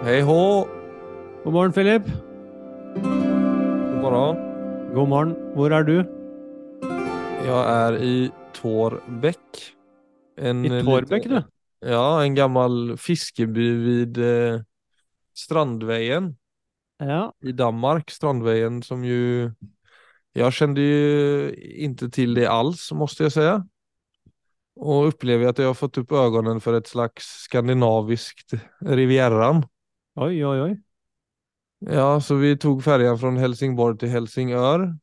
Hej hå! God morgen, Philip. God morgen. God morgen. Hvor er du? Jeg er i Tårbekk. I Tårbekk, du? Ja, en gammel fiskeby vid eh, Strandveien Ja. i Danmark. Strandveien som jo Jeg kjente jo ikke til det alls, måste jeg si. Og opplever at jeg har fått opp øynene for et slags skandinavisk Rivieran. Oi, oi, oi. Ja, så vi tog färjan från Helsingborg till Helsingör.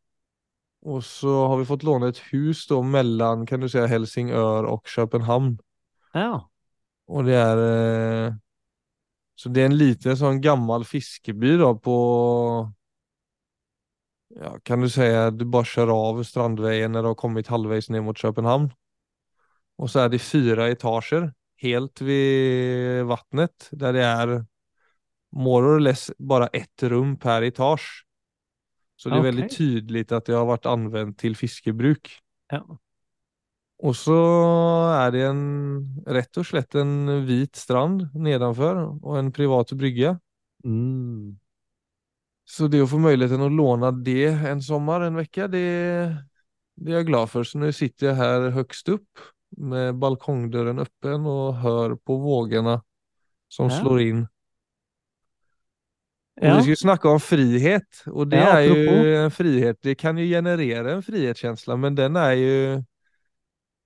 Och så har vi fått låna ett hus då mellan, kan du säga, Helsingör och Köpenhamn. Ja. Och det är eh, Så det är en liten sån gammal fiskeby då på Ja, kan du säga du bara kör av Strandvägen när du har kommit halvvägs ner mot Köpenhamn. Och så är det fyra etager helt vid vattnet där det är more or less bara ett rum per etage. Så det er okay. veldig tydelig at det har vært anvendt til fiskebruk. ja. Og så er det en rett og slett en vit strand nedenfor, og en privat brygge. Mm. Så det å få muligheten å låne det en sommer, en vecka, det, det er jeg glad for. Så nå sitter jeg her høyest opp med balkongdøren åpen og hører på vågorna som Ja. slår Och Ja. vi ska ju snacka om frihet och det Ja, är ju en frihet. Det kan ju generera en frihetskänsla men den är ju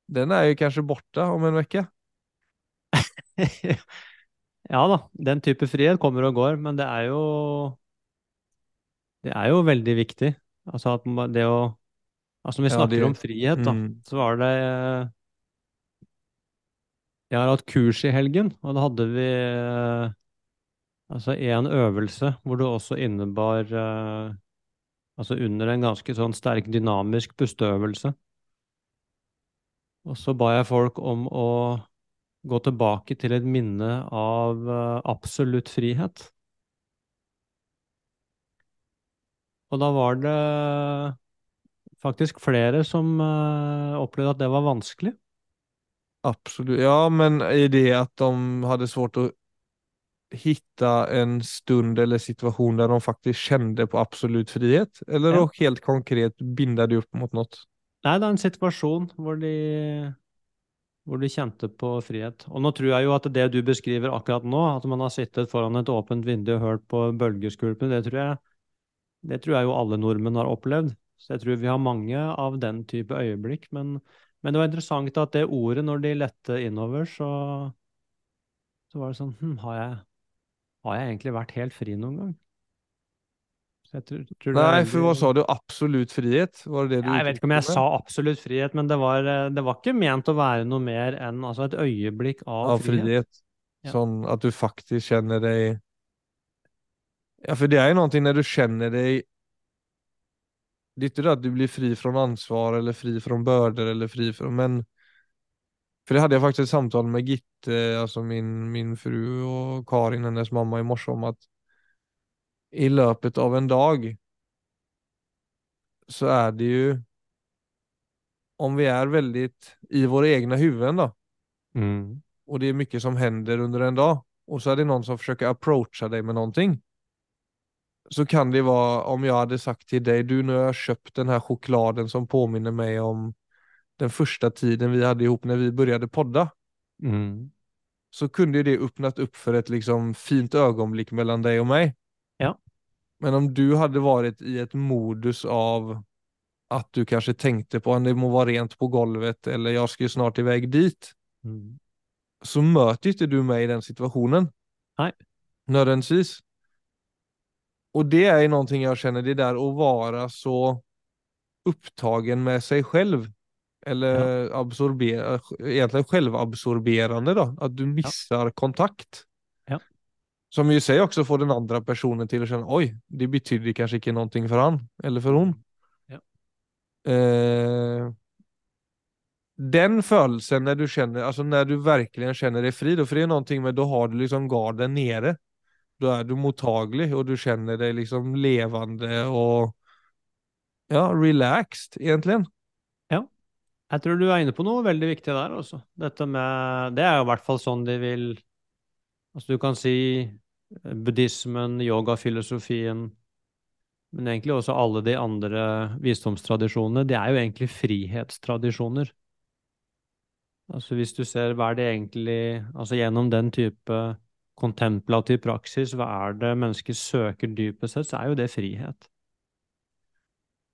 den är ju kanske borta om en vecka. ja da, den type frihet kommer og går, men det er jo Det er jo veldig viktig. Altså at det å Altså når vi Ja, snakker det- om frihet, da, Mm. så var det Jeg har hatt kurs i helgen, og da hadde vi altså en øvelse hvor det også innebar eh, Altså under en ganske sånn sterk dynamisk pusteøvelse. Og så ba jeg folk om å gå tilbake til et minne av eh, absolutt frihet. Og da var det faktisk flere som eh, opplevde at det var vanskelig. Absolutt. Ja, men i det at de hadde svårt att hitta en stund eller situasjon der de faktisk kjente på absolutt frihet? Eller Ja. å helt konkret binde det opp mot noe? Nei, det er en situasjon hvor de, hvor de kjente på frihet. Og nå tror jeg jo at det du beskriver akkurat nå, at man har sittet foran et åpent vindu og hørt på bølgeskulpen det tror jeg, det tror jeg jo alle nordmenn har opplevd. Så jeg tror vi har mange av den type øyeblikk. Men, men det var interessant at det ordet, når de lette innover, så, så var det sånn hm, har jeg, har jeg egentlig vært helt fri noen gang? Tror, tror Nei, Nej, för sa du? Absolutt frihet? Var det det du jeg vet ikke om jeg sa absolutt frihet, men det var, eh, det var ikke ment å være noe mer enn altså et øyeblikk av, Av frihet. frihet. Ja. Sån att du faktisk kjenner deg Ja, for det er jo noe når du kjenner deg Det er ikke det at du blir fri fra ansvar eller fri fra børder, eller fri fra Men... För det hade jag faktiskt ett samtal med Gitte, alltså min, min fru och Karin, hennes mamma i morse om att i löpet av en dag så är det ju om vi är väldigt i våra egna huvuden då Mm. och det är mycket som händer under en dag och så är det någon som försöker approacha dig med någonting. Så kan det vara om jag hade sagt till dig, du nu har jag köpt den här chokladen som påminner mig om den första tiden vi hade ihop när vi började podda. Mm. Så kunde ju det öppnat upp för ett liksom fint ögonblick mellan dig och mig. Ja. Men om du hade varit i ett modus av att du kanske tänkte på att det må vara rent på golvet eller jag ska ju snart iväg dit. Mm. så möter inte du mig i den situationen. Nej. Nödvändigtvis. Och det är någonting jag känner, det där att vara så upptagen med sig själv. Eller absorbera, egentligen självabsorberande då, att du missar kontakt. Ja. Som ju sig också får den andra personen till att känna, oj, det betyder kanske inte någonting för han eller för hon. Ja. Eh, den födelsen när du känner, alltså när du verkligen känner dig fri då, för det är någonting med, då har du liksom garden nere. Då är du mottaglig och du känner dig liksom levande och ja, relaxed egentligen. Jeg tror du er inne på noe veldig viktig der også. Dette med Det er jo i hvert fall sånn de vil Altså du kan si buddhismen, yogafilosofien, men egentlig også alle de andre visdomstradisjonene, det er jo egentlig frihetstradisjoner. Altså hvis du ser hva er det egentlig Altså gjennom den type kontemplativ praksis, hva er det mennesker søker dypest sett, så er jo det frihet.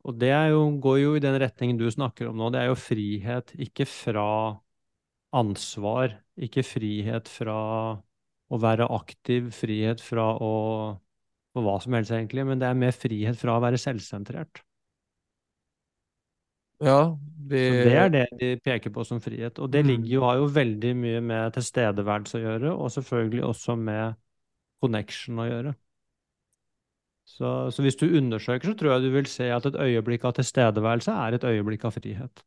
Og det jo, går jo i den retningen du snakker om nå. Det er jo frihet ikke fra ansvar, ikke frihet fra å være aktiv, frihet fra å for hva som helst, egentlig, men det er mer frihet fra å være selvsentrert. Ja, det Så det er det de peker på som frihet. Og det Mm. ligger jo, har jo veldig mye med tilstedeværelse å gjøre, og selvfølgelig også med connection å gjøre. Så, så hvis du undersøker, så tror jeg du vil se at et øyeblikk av tilstedeværelse er et øyeblikk av frihet.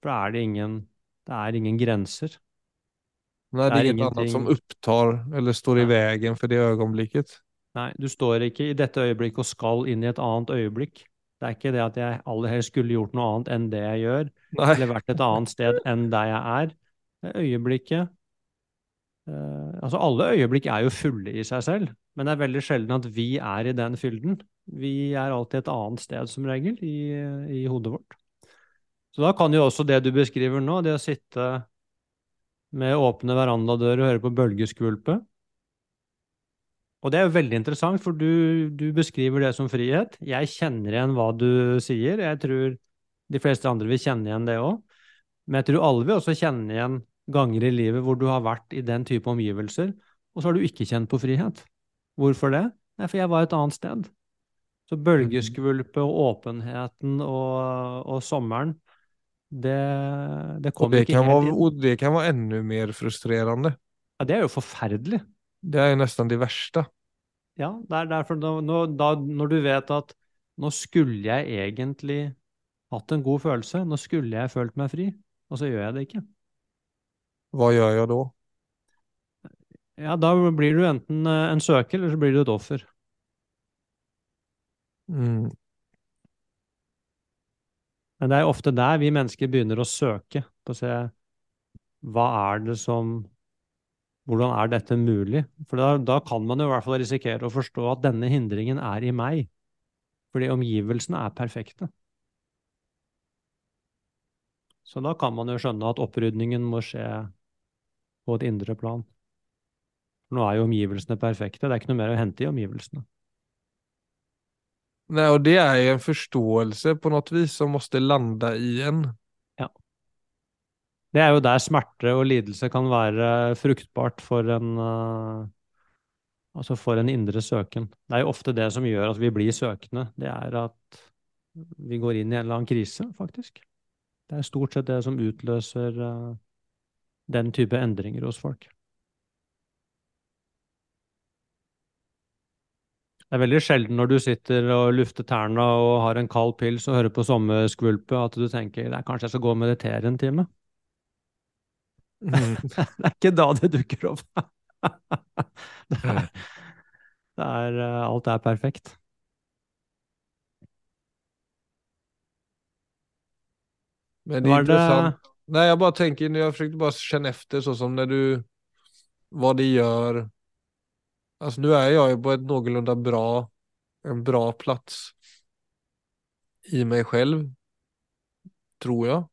For da er det ingen, det er ingen grenser. Nei, det det er ingenting annet som opptar eller står i Nei. for för det øyeblikket. Nei, du står ikke i dette øyeblikket og skal inn i et annet øyeblikk. Det er ikke det at jeg aller helst skulle gjort noe annet enn det jeg gjør, Nei. eller vært et annet sted enn der jeg er. Er øyeblikket eh, Altså, alle øyeblikk er jo fulle i seg selv, men det er veldig sjelden at vi er i den fylden. Vi er alltid et annet sted, som regel, i, i hodet vårt. Så da kan jo også det du beskriver nå, det å sitte med åpne verandadører og høre på bølgeskvulpet, og det er jo veldig interessant, for du, du beskriver det som frihet. Jeg kjenner igjen hva du sier. Jeg tror de fleste andre vil kjenne igjen det òg. Men jeg tror alle vil også kjenne igjen ganger i livet hvor du har vært i den type omgivelser, og så har du ikke kjent på frihet. Hvorfor det? Nei, for jeg var et annet sted. Så bølgeskvulpet og åpenheten og, og sommeren, det, det kom det, ikke helt inn. Og det kan være enda mer frustrerende. Ja, det er jo forferdelig. Det er jo nesten det verste. Ja, det er derfor nå, da, når du vet at nå skulle jeg egentlig hatt en god følelse, nå skulle jeg følt meg fri, og så gjør jeg det ikke. Hva gjør jeg då? Ja, da blir du enten eh, en søker, eller så blir du et offer. Mm. Men det er ofte der vi mennesker begynner å søke, på å se hva er det som Hvordan er dette mulig? For da, da kan man jo i hvert fall risikere å forstå at denne hindringen er i meg, fordi omgivelsene er perfekte. Så da kan man jo skjønne at opprydningen må skje på et indre plan. Nå er jo omgivelsene perfekte, det er ikke noe mer å hente i omgivelsene. Nei, og det er jo en forståelse på noe vis som måtte lande i en. Det er jo der smerte og lidelse kan være fruktbart for en uh, Altså for en indre søken. Det er jo ofte det som gjør at vi blir søkende. Det er at vi går inn i en eller annen krise, faktisk. Det er stort sett det som utløser uh, den type endringer hos folk. Det er veldig sjelden når du sitter og lufter tærne og har en kald pils og hører på sommerskvulpet, at du tenker er kanskje jeg skal gå og meditere en time. Mm. Det er ikke da det dukker opp. det er, det er eh, Alt er perfekt. Men det er interessant. det- intressant. Nej, jag bara tänker, jag försökte bara känna efter så som når du, Hva de gör. Alltså nu är jag ju på ett någorlunda bra, en bra plats i mig själv, tror jag.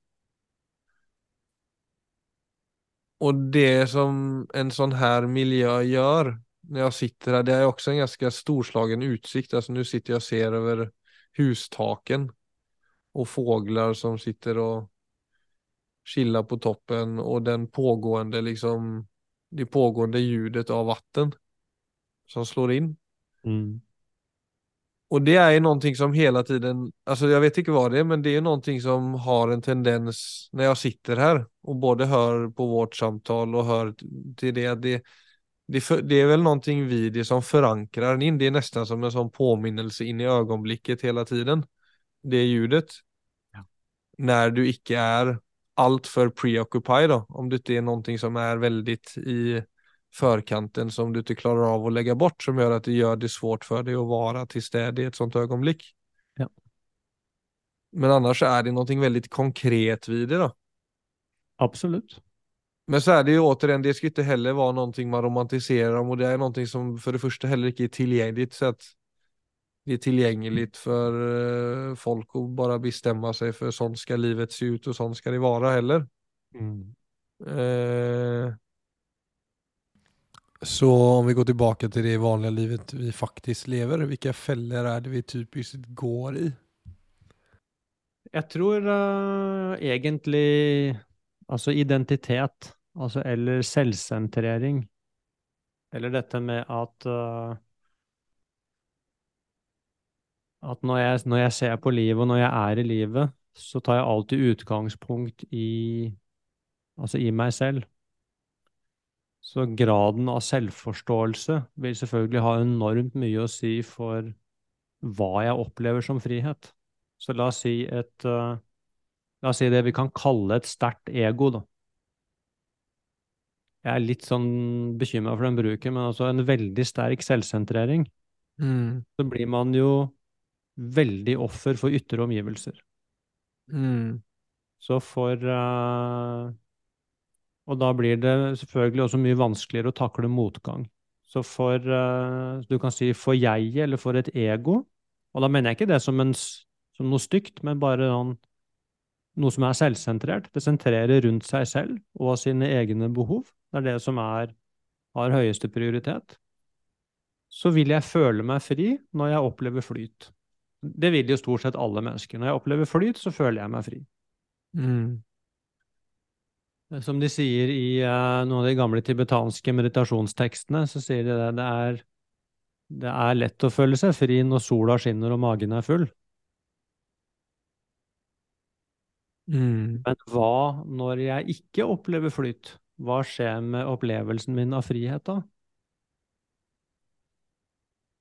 Och det som en sån här miljö gör när jag sitter här, det är också en ganska storslagen utsikt. Alltså nu sitter jag och ser över hustaken och fåglar som sitter och chillar på toppen och den pågående liksom det pågående ljudet av vatten som slår in. Mm. Och det är ju någonting som hela tiden, alltså jag vet inte vad det är, men det är någonting som har en tendens när jag sitter här och både hör på vårt samtal och hör till det, det, det, det är väl någonting vid det som förankrar en in, det är nästan som en sån påminnelse in i ögonblicket hela tiden. Det ljudet. Ja. När du icke är allt för preoccupied då, om det inte är någonting som är väldigt i förkanten som du inte klarar av att lägga bort som gör att det gör det svårt för dig att vara till städ i ett sånt ögonblick. Ja. Men annars är det någonting väldigt konkret vid det då. Absolut. Men så är det ju återigen, det ska inte heller vara någonting man romantiserar om och det är någonting som för det första heller inte är tillgängligt så att det är tillgängligt för eh, folk att bara bestämma sig för sånt ska livet se ut och sånt ska det vara heller. Mm. Eh, så om vi går tilbake til det vanlige livet vi faktisk lever, hvilke feller er det vi typisk går i? Jeg tror uh, egentlig altså identitet, altså eller selvsentrering, eller dette med at uh, at når jeg, når jeg, ser på livet, og når jeg er i livet, så tar jeg alltid utgangspunkt i altså i meg selv. Så graden av selvforståelse vil selvfølgelig ha enormt mye å si for hva jeg opplever som frihet. Så la oss si et uh, La oss si det vi kan kalle et sterkt ego, da. Jeg er litt sånn bekymra for den bruken, men altså en veldig sterk selvsentrering. Mm. Så blir man jo veldig offer for ytre omgivelser. Mm. Så for uh, Og da blir det selvfølgelig også mye vanskeligere å takle motgang. Så for uh, Du kan si for jeg eller for et ego, og da mener jeg ikke det som, en, som noe stygt, men bare noen, noe som er selvsentrert. Det sentrerer rundt seg selv og sine egne behov. Det er det som er, har høyeste prioritet. Så vil jeg føle meg fri når jeg opplever flyt. Det vil jo stort sett alle mennesker. Når jeg opplever flyt, så føler jeg meg fri. Mm. Som de sier i uh, noen av de gamle tibetanske meditasjonstekstene, så sier de det, det er, det er lett å føle seg fri når sola skinner og magen er full. Mm. Men hva når jeg ikke opplever flyt? Hva skjer med opplevelsen min av frihet da?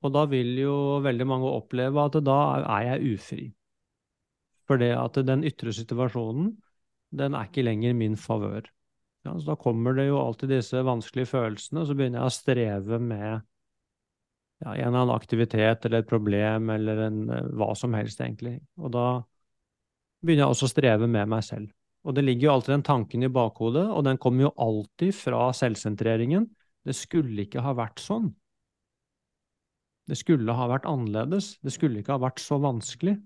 Og da vil jo veldig mange oppleve at da er jeg ufri. For det at den ytre situasjonen, den er ikke lenger min favør. Ja, så da kommer det jo alltid disse vanskelige følelsene, og så begynner jeg å streve med ja, en eller annen aktivitet eller et problem eller en, hva som helst, egentlig. Og da begynner jeg også å streve med meg selv. Og det ligger jo alltid den tanken i bakhodet, og den kommer jo alltid fra selvsentreringen. Det skulle ikke ha vært sånn. Det skulle ha vært annerledes. Det skulle ikke ha vært så vanskelig.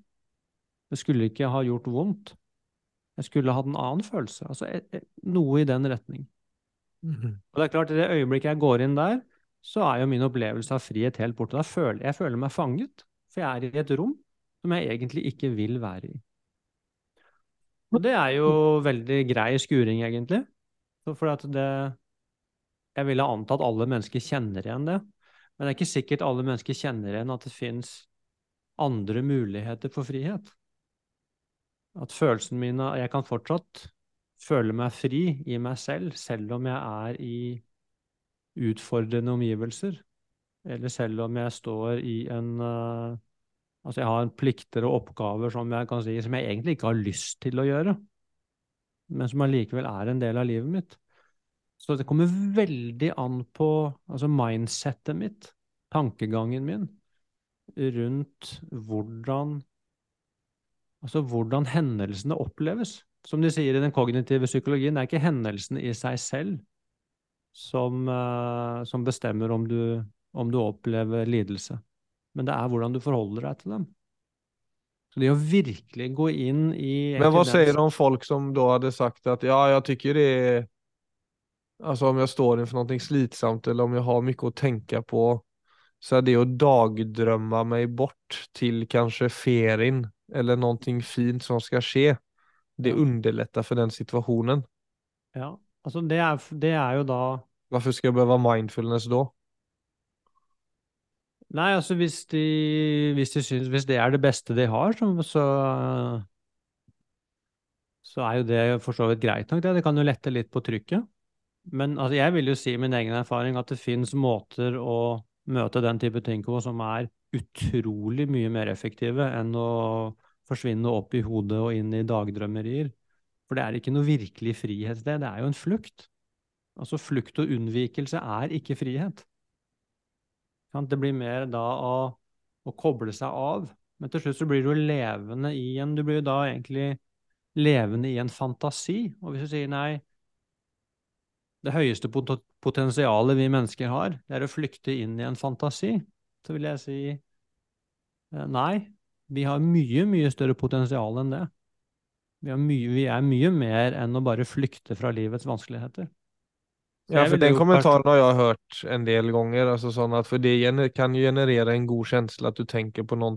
Det skulle ikke ha gjort vondt. Jeg skulle hatt en annen følelse. Altså noe i den retning. Mm. Og det er klart, i det øyeblikket jeg går inn der, så er jo min opplevelse av frihet helt borte. Føler jeg føler meg fanget. For jeg er i et rom som jeg egentlig ikke vil være i. Og det er jo veldig grei skuring, egentlig. For at det Jeg ville anta at alle mennesker kjenner igjen det. Men det er ikke sikkert alle mennesker kjenner igjen at det fins andre muligheter for frihet. At følelsene mine Jeg kan fortsatt føle meg fri i meg selv, selv om jeg er i utfordrende omgivelser. Eller selv om jeg står i en uh, Altså, jeg har plikter og oppgaver som jeg kan si, som jeg egentlig ikke har lyst til å gjøre, men som allikevel er en del av livet mitt. Så det kommer veldig an på altså mindsettet mitt, tankegangen min, rundt hvordan Altså hvordan hendelsene oppleves. Som de sier i den kognitive psykologien, det er ikke hendelsene i seg selv som, uh, som bestemmer om du, om du opplever lidelse men det er hvordan du forholder deg til dem. Så det å virkelig gå inn i Men hva sier du om folk som da hadde sagt at ja, jeg tycker det er Altså om jeg står innenfor noe slitsomt, eller om jeg har mye å tenke på så er det å dagdrømme meg bort til kanskje ferien eller noe fint som skal skje, det underletter underlättar for den situasjonen. Ja, altså det er, det er jo da Hvorfor skal jeg behøve mindfulness da? Nei, altså hvis de, hvis de syns Hvis det er det beste de har, så, så, så er jo det for så vidt greit nok, det. Det kan jo lette litt på trykket. Men altså, jeg vil jo si min egen erfaring at det fins måter å møte den type ting på som er utrolig mye mer effektive enn å forsvinne opp i hodet og inn i dagdrømmerier. For det er ikke noe virkelig frihet, det. Det er jo en flukt. Altså flukt og unnvikelse er ikke frihet. Det blir mer da å, å, koble seg av. Men til slutt så blir du levende i en Du blir jo da egentlig levende i en fantasi. Og hvis du sier nei, det høyeste pot potensialet vi mennesker har, det er å flykte inn i en fantasi, så vil jeg si eh, nei. Vi har mye, mye større potensial enn det. Vi, mye, vi er mye mer enn å bare flykte fra livets vanskeligheter. Ja, for den kommentaren har jeg hørt en del ganger. Altså sånn at for det kan jo generere en god følelse at du tenker på noe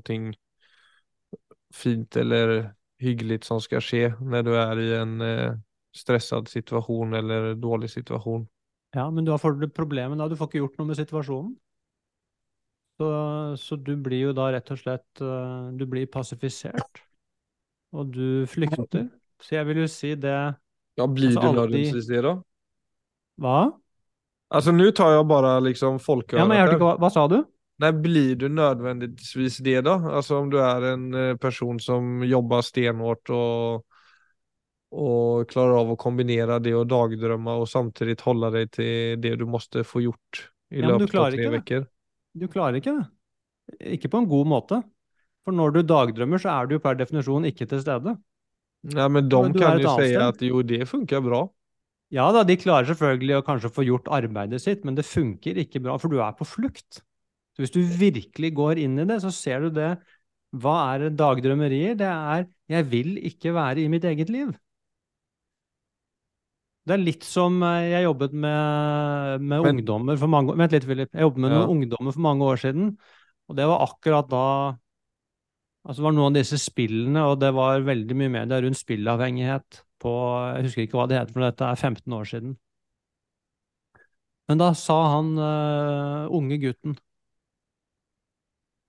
fint eller hyggelig som skal skje når du er i en eh, stressad situasjon eller dårlig situasjon. Ja, men du har problemet da, du får ikke gjort noe med situasjonen. Så, så du blir jo da rett og slett eh, Du blir pasifisert. Og du flykter. Så jeg vil jo si det Ja, blir Altså, du da? Hva? Altså, nå tar jeg bare liksom folköret Ja, men jeg hørte ikke hva, hva sa du? Nei, blir du nødvendigvis det da? Altså om du er en eh, person som jobber stenhårt og, og klarer av å kombinere det og dagdrømme og samtidig holde deg til det du måtte få gjort i Ja, løpet av tre veckor. Du klarer ikke det. Ikke på en god måte. For når du dagdrømmer, så er du per definisjon ikke til stede. Nei, men de Men kan jo si at jo, det funker bra. Ja da, de klarer selvfølgelig å kanskje få gjort arbeidet sitt, men det funker ikke bra, for du er på flukt. Så hvis du virkelig går inn i det, så ser du det. Hva er dagdrømmerier? Det er 'jeg vil ikke være i mitt eget liv'. Det er litt som eh, jeg jobbet med, med Men- ungdommer for mange år Vent litt, Philip. Jeg jobbet med Ja. noen ungdommer for mange år siden, og det var akkurat da Altså, det var noen av disse spillene, og det var veldig mye media rundt spillavhengighet på Jeg husker ikke hva det heter, for dette er 15 år siden. Men da sa han uh, unge gutten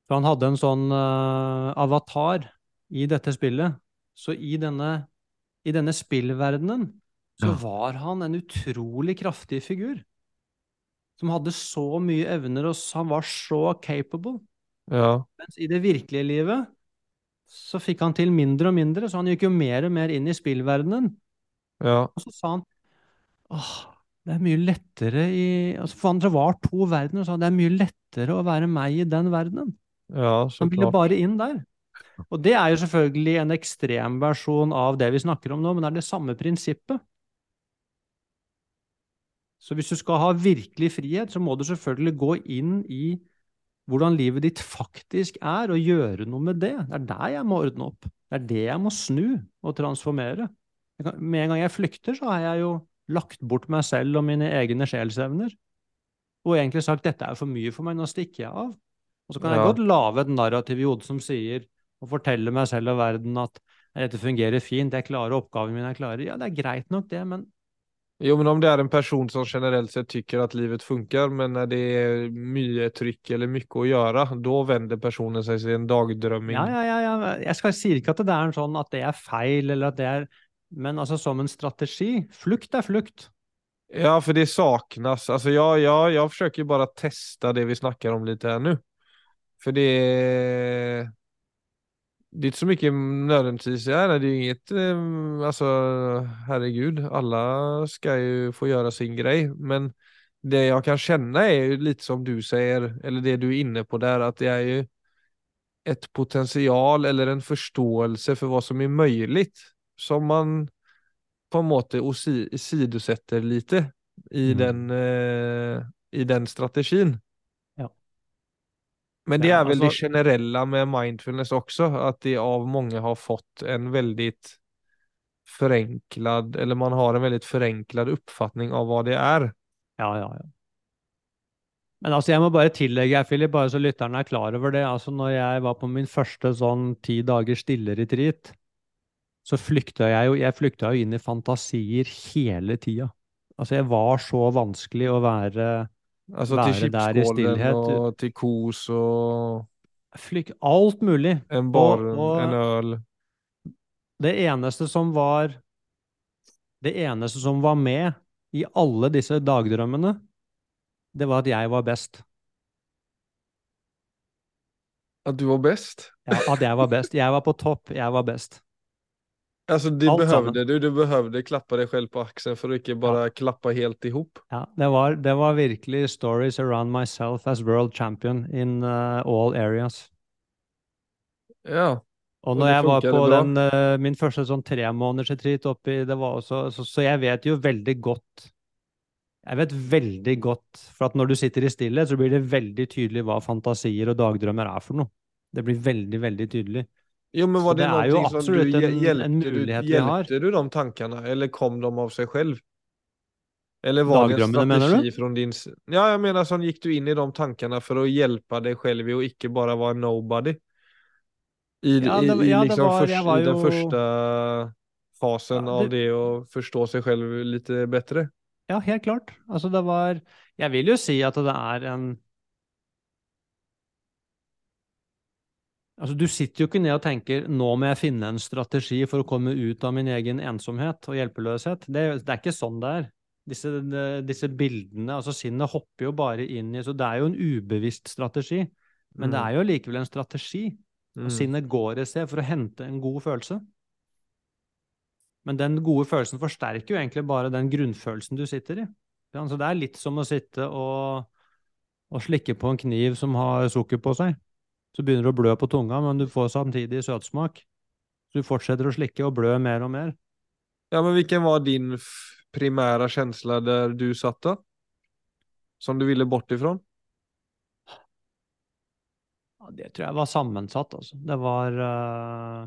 For han hadde en sånn uh, avatar i dette spillet. Så i denne, i denne spillverdenen så var han en utrolig kraftig figur. Som hadde så mye evner, og han var så capable. Ja, Mens i det virkelige livet så fikk han til mindre og mindre, så han gikk jo mer og mer inn i spillverdenen. ja, Og så sa han åh, det er mye lettere i altså For han var to verdener, og sa det er mye lettere å være meg i den verdenen. ja, så Han ville bare inn der. Og det er jo selvfølgelig en ekstrem versjon av det vi snakker om nå, men det er det samme prinsippet. Så hvis du skal ha virkelig frihet, så må du selvfølgelig gå inn i hvordan livet ditt faktisk er, og gjøre noe med det. Det er der jeg må ordne opp. Det er det jeg må snu og transformere. Med en gang jeg flykter, så har jeg jo lagt bort meg selv og mine egne sjelsevner. Og egentlig sagt dette er for mye for meg, nå stikker jeg av. Og så kan jeg Ja. godt lage et narrativ i hodet som sier, og fortelle meg selv og verden at dette fungerer fint, jeg klarer oppgaven min, jeg klarer Ja, det er greit nok det, men Jo, men om det er en person som generelt sett tycker at livet funker, men når det er mye trykk eller mye å gjøre, da vender personen seg til en dagdrømming. Ja, ja, ja, ja. Jeg skal, sier ikke at det er en sånn at det er feil, eller at det er Men altså, som en strategi Flukt er flukt. Ja, for det saknas. ja, ja, jeg forsøker jo bare å teste det vi snakker om litt her nå. For det det är inte så mycket nödvändigtvis, ja, det är inget, eh, alltså herregud, alla ska ju få göra sin grej, men det jag kan känna är ju lite som du säger, eller det du är inne på där, att det är ju ett potential eller en förståelse för vad som är möjligt som man på en måte sidosetter lite i, Mm. den, eh, i den strategin. Men det er vel de generelle det generella med mindfulness også, at de av mange har fått en veldig förenklad, eller man har en veldig förenklad oppfatning av hva det er. Ja, ja, ja. Men altså, jeg må bare tillegge Philip, bare så lytterne er klar over det. Altså, når jeg var på min første sånn ti dager stille-retreat, så flykta jeg jo Jeg flykta jo inn i fantasier hele tida. Altså, jeg var så vanskelig å være Alltså Være til där og till kos og flyk, Alt mulig. en bar, og, og, en øl. Det eneste som var Det eneste som var med i alle disse dagdrømmene, det var at jeg var best. At du var best? Ja, at jeg var best. Jeg var på topp, jeg var best. Alltså du Allt behövde sammen. du, du behövde klappa deg selv på axeln å ikke bare ja. klappa helt ihop. Ja, det var, det var virkelig stories around myself as world champion in uh, all areas. Ja, Og når jeg var på den, uh, min første sånn tremånedersretreat oppi det var også, så, så jeg vet jo veldig godt Jeg vet veldig godt, for at når du sitter i stillhet, så blir det veldig tydelig hva fantasier og dagdrømmer er for noe. Det blir veldig, veldig tydelig. Jo, men var det, det er jo absolutt som du en- en mulighet du, vi har. Hjelpte du de tankene, eller kom de av seg selv? Eller var det en strategi du? din Ja, jeg mener sånn gikk du inn i de tankene for å hjelpe deg selv i å ikke bare være nobody? I, Ja, det- i, ja, liksom var- først, jo... den første fasen Ja, av det- å forstå seg selv litt bedre? Ja, helt klart. Altså, det var Jeg vil jo si at det er en Altså, du sitter jo ikke ned og tenker 'nå må jeg finne en strategi for å komme ut av min egen ensomhet og hjelpeløshet'. Det, det er ikke sånn det er. Disse, de, disse bildene Altså, sinnet hopper jo bare inn i Så det er jo en ubevisst strategi, men det er jo likevel en strategi. Mm. sinnet går et sted for å hente en god følelse. Men den gode følelsen forsterker jo egentlig bare den grunnfølelsen du sitter i. Ja, Så det er litt som å sitte og, og slikke på en kniv som har sukker på seg. Så begynner du å blø på tunga, men du får samtidig søtsmak. Så du fortsetter å slikke og blø mer og mer. Ja, men hvilken var din primære følelse der du satt da? Som du ville bort ifra? Ja, det tror jeg var sammensatt, altså. Det var uh...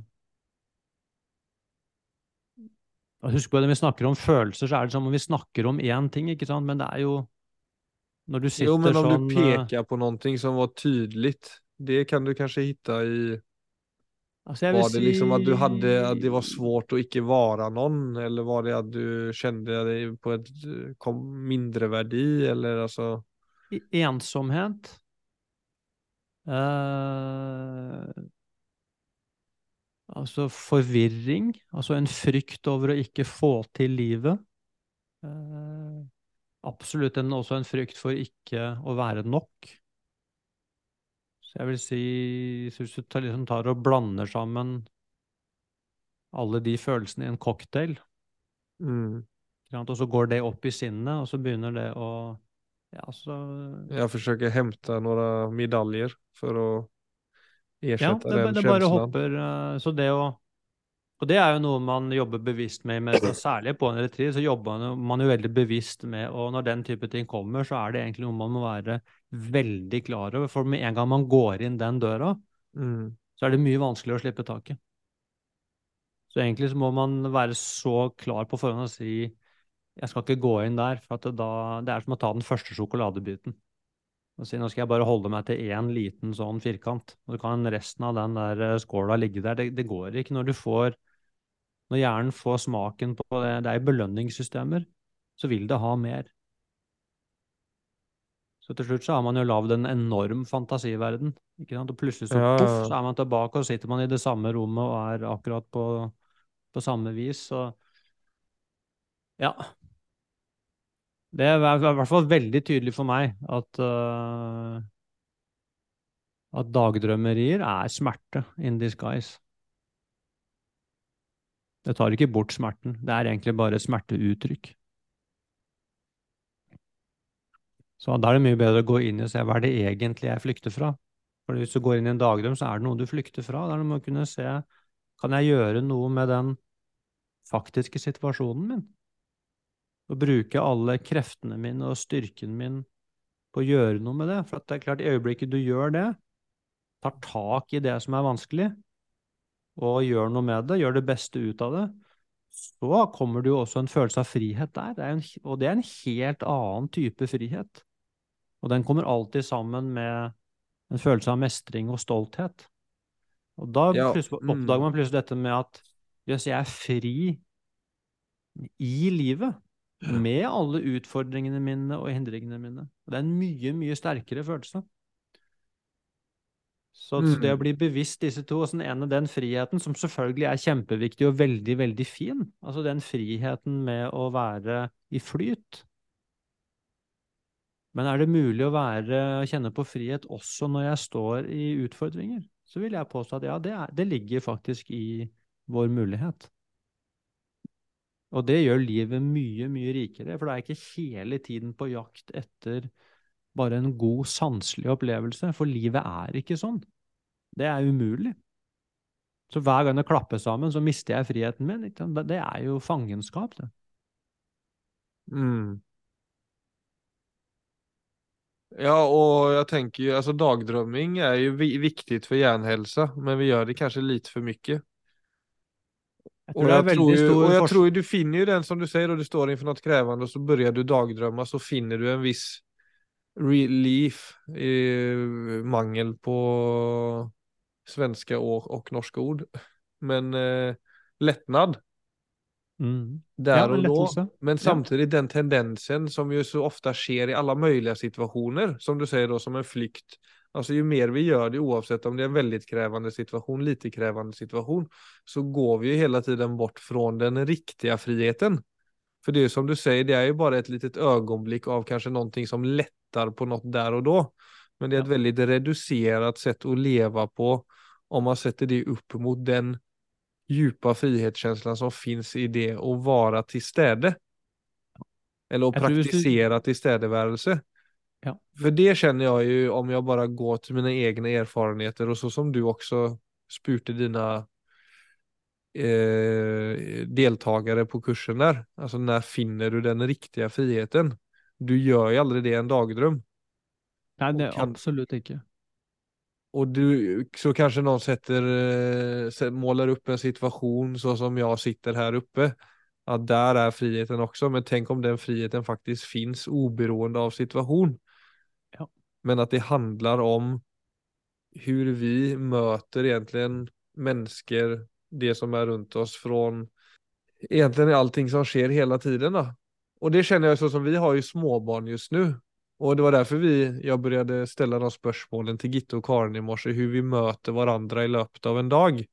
og Husk på det, når vi snakker om følelser, så er det som om vi snakker om én ting, ikke sant? Men det er jo Når du sitter sånn Jo, men om sånn du peker på noe som var tydligt, det kan du kanskje hitta i altså vil Var det liksom att du hade, att det var svårt att ikke vara någon eller var det att du kände dig på ett kom mindre verdi, eller alltså? I- Ensomhet. Eh, altså forvirring. Altså en frykt over å ikke få til livet. Eh, absolutt en, også en frykt for ikke å være nok. Så jeg vil si, så hvis du tar, liksom tar og blander sammen alle de følelsene i en cocktail, Mm. og så går det opp i sinnet, og så begynner det å Ja, så Jeg forsøker å hente noen medaljer for å Ja, den det, den det bare hopper. eh, Så det å Og det er jo noe man jobber bevisst med, med særlig på en retreat, så jobber man jo veldig bevisst med, og når den type ting kommer, så er det egentlig noe man må være veldig klar over, for med en gang man går inn den døra, Mm. så er det mye vanskeligere å slippe taket. Så egentlig så må man være så klar på forhånd og si jeg skal ikke gå inn der, for det, da, det er som å ta den første sjokoladebiten. Og si nå skal jeg bare holde meg til én liten sånn firkant, og så kan resten av den der eh, skåla ligge der. Det, det går ikke når du får Når hjernen får smaken på det, det er belønningssystemer, så vil det ha mer. Så til slutt så har man jo lagd en enorm fantasiverden, ikke sant? og plutselig så Ja, puff, så er man tilbake, og sitter man i det samme rommet og er akkurat på, på samme vis. Så ja. Det er i hvert fall veldig tydelig for meg at uh, at dagdrømmerier er smerte in disguise. Det tar ikke bort smerten, det er egentlig bare smerteuttrykk. Så da er det mye bedre å gå inn og se hva er det egentlig jeg flykter fra. For hvis du går inn i en dagdrøm, så er det noe du flykter fra. Da er du kunne se kan jeg gjøre noe med den faktiske situasjonen min? Og bruke alle kreftene mine og styrken min på å gjøre noe med det. For det er klart, i øyeblikket du gjør det, tar tak i det som er vanskelig, og gjør noe med det, gjør det beste ut av det, så kommer det jo også en følelse av frihet der. Det en, og det er en helt annen type frihet. Og den kommer alltid sammen med en følelse av mestring og stolthet. Og da Ja, mm. oppdager man plutselig dette med at jøss, jeg er fri i livet. Med alle utfordringene mine og hindringene mine. Det er en mye, mye sterkere følelse. Så Mm. det å bli bevisst disse to, og så den ene den friheten, som selvfølgelig er kjempeviktig og veldig, veldig fin, altså den friheten med å være i flyt. Men er det mulig å være, kjenne på frihet også når jeg står i utfordringer? Så vil jeg påstå at ja, det, er, det ligger faktisk i vår mulighet. Og det gjør livet mye, mye rikere, for da er jeg ikke hele tiden på jakt etter bare en god sanselig opplevelse, for livet er ikke sånn. Det er umulig. Så hver gang det klapper sammen, så mister jeg friheten min. Det er jo fangenskap, det. Mm. Ja, og jag tänker ju, alltså dagdrømming är ju viktig viktigt för hjärnhälsa, men vi gjør det kanskje litt for mye. Og Jeg tror jo, og jeg tror du finner jo den som du sier, og du står innenfor noe krevende, og så begynner du dagdrømme, så finner du en viss relief i mangel på svenske og, og norske ord. Men eh, lättnad Mm. Der Ja, og och Men samtidig den tendensen som jo så ofta sker i alla möjliga situationer, som du sier, då som en flykt. Altså, jo mer vi gjør det, oavsett om det er en veldig krevende situation, lite krevende situation, så går vi jo hele tiden bort från den riktige friheten. For det er jo som du sier, det er jo bare et litet øyeblikk av kanskje noe som lättar på noe der og da, Men det er et veldig redusert sett å leve på om man sätter det opp mot den djupa frihetskänslan som finns i det att vara till städe. Eller att praktisere til tillstädevärelse. Ja. För det känner jag ju om jag bara går till mina egna erfarenheter och så som du också spurte dina eh, deltagare på kursen der, Alltså när finner du den riktiga friheten? Du gör ju aldrig det i en dagdröm. Nei, det kan- absolutt ikke. Och du, så kanske någon sätter, eh, målar upp en situation så som jag sitter här uppe. Att där är friheten också, men tänk om den friheten faktiskt finns oberoende av situation. Ja. Men att det handlar om hur vi möter egentligen människor, det som är runt oss från egentligen allting som sker hela tiden. Då. Och det känner jag så som vi har ju småbarn just nu. Och det var därför vi, jag började ställa de spørsmålene til Gitte og Karen i morse, hur vi møter hverandre i løpet av en dag.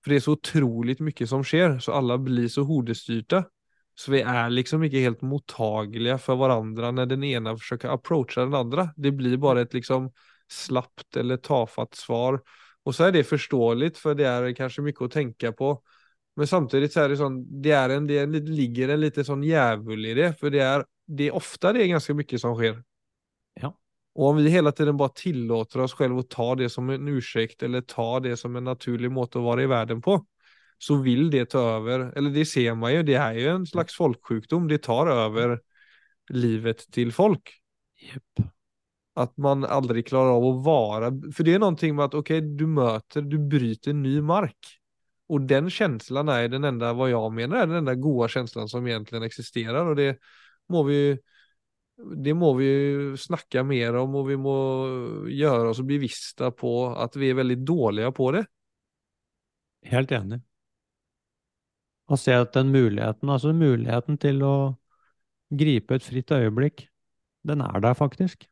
For det er så utrolig mye som skjer, så alle blir så hodestyrte. Så vi er liksom ikke helt mottagelige for hverandre når den ene forsøker å approache den andre. Det blir bare et liksom slapt eller tafatt svar. Og så er det forståelig, for det er kanskje mye å tenke på. Men samtidig så er det sånn, det er en, det är en, det ligger en lite sånn djävul i det, for det er, det er ofte det er ganske mye som sker. Ja. Og om vi hele tiden bare tillater oss selv å ta det som en unnskyldning, eller ta det som en naturlig måte å være i verden på, så vil det ta over. eller det ser man jo, det er jo en slags folksjukdom, det tar over livet til folk. Yep. At man aldri klarer av å være For det er noe med at ok, du møter, du bryter ny mark. Och den känslan är den enda, vad jag menar, är den enda goda känslan som egentligen existerar och det må vi det må vi ju snacka mer om och vi må göra oss bevissta på att vi är väldigt dåliga på det. Helt enig. Og se at den muligheten, altså muligheten til å gripe et fritt øyeblikk, den er der faktisk.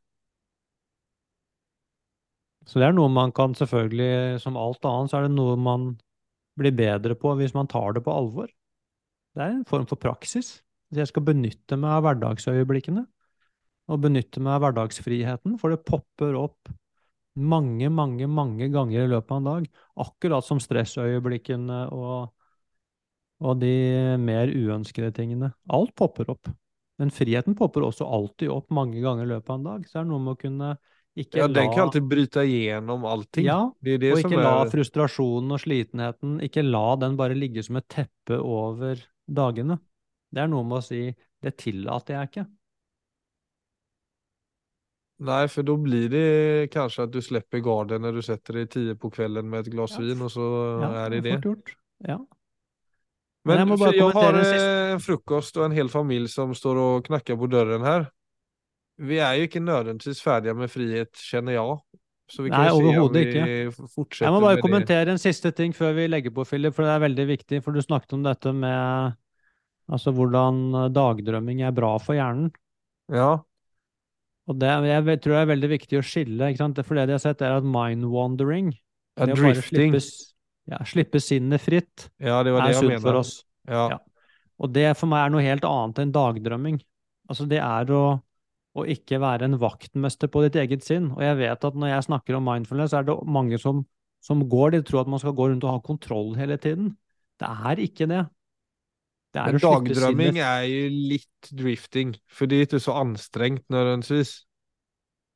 Så det er noe man kan selvfølgelig, som alt annet, så er det noe man blir bedre på hvis man tar det på alvor. Det er en form for praksis. Så jeg skal benytte meg av hverdagsøyeblikkene, og benytte meg av hverdagsfriheten, for det popper opp mange, mange, mange ganger i løpet av en dag, akkurat som stressøyeblikkene og, og de mer uønskede tingene. Alt popper opp. Men friheten popper også alltid opp mange ganger i løpet av en dag, så det er noe med å kunne ikke Ja, la den kan alltid bryte igjennom allting. Ja, det det og ikke la er... frustrasjonen og slitenheten, ikke la den bare ligge som et teppe over dagene. Det er noe med å si det tillater jeg ikke. Nei, for da blir det kanskje at du slipper garden når du setter deg tio på kvelden med et glas Ja. vin og så Ja, er det det gjort. Ja. Men Men jeg, bara har en frokost og en frukost och en hel familie som står og knakker på døren här. Vi er jo ikke nødvendigvis ferdige med frihet kjenner jeg. Så vi kan Nei, se om ikke. Jeg må bare kommentere det. en siste ting før vi legger på, Philip, for det er veldig viktig. For du snakket om dette med altså hvordan dagdrømming er bra for hjernen. Ja, Og det, jeg tror jeg er veldig viktig å skille. ikke sant? For det de har sett, er at mind wandering, ja det å bare drifting. slippe, ja, slippe sinnet fritt, Ja, det var det er sunt for oss. Ja. Ja. Og det for meg er noe helt annet enn dagdrømming. Altså det er å, å ikke være en vaktmester på ditt eget sinn. Og jeg vet at når jeg snakker om mindfulness, er det mange som, som går, de tror at man skal gå rundt og ha kontroll hele tiden. Det er ikke det. Det er Men å er jo lite drifting, fordi det er så anstrengt nødvendigvis.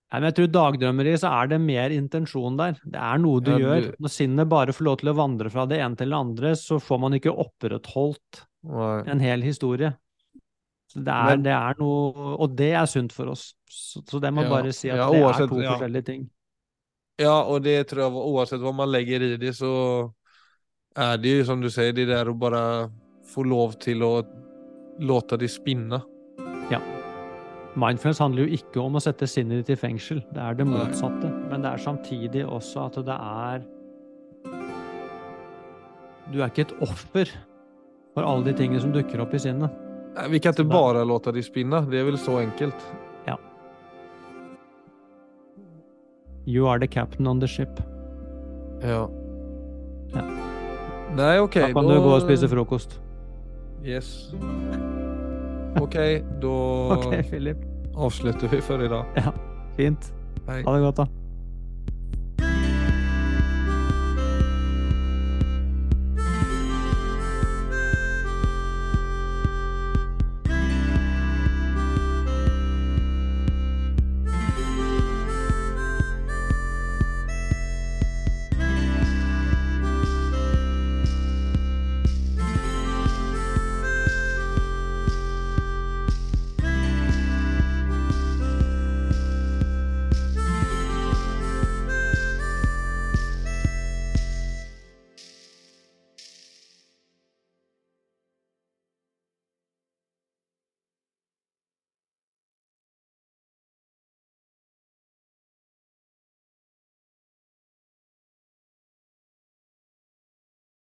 Nei, men jeg tror dagdrømmeri så er det mer intensjon der. Det er noe du Ja, gjør. Når sinnet bare får lov til å vandre fra det ene til det andre, så får man ikke opprettholdt Nei. en hel historie. Det er, det er noe Og det er sunt for oss. Så, så det må Ja, bare si at ja, det er to forskjellige ting. Ja, og det tror jeg oavsett hva man legger i det, så er det jo som du sier, det der å bare få lov til å låte det spinne. Ja. Mindfulness handler jo ikke om å sette sinnet ditt i fengsel, det er det Nei. motsatte. Men det er samtidig også at det er Du er ikke et offer for alle de tingene som dukker opp i sinnet. Nej, Vi kan ikke bare låte de spinne, det er vel så enkelt. You are the captain on the ship. Ja. Ja. Nei, ok. Da kan du gå og spise frokost. Yes. Ok, da okay, avslutter vi for i dag. Ja, Fint. Hei. Ha det godt, da.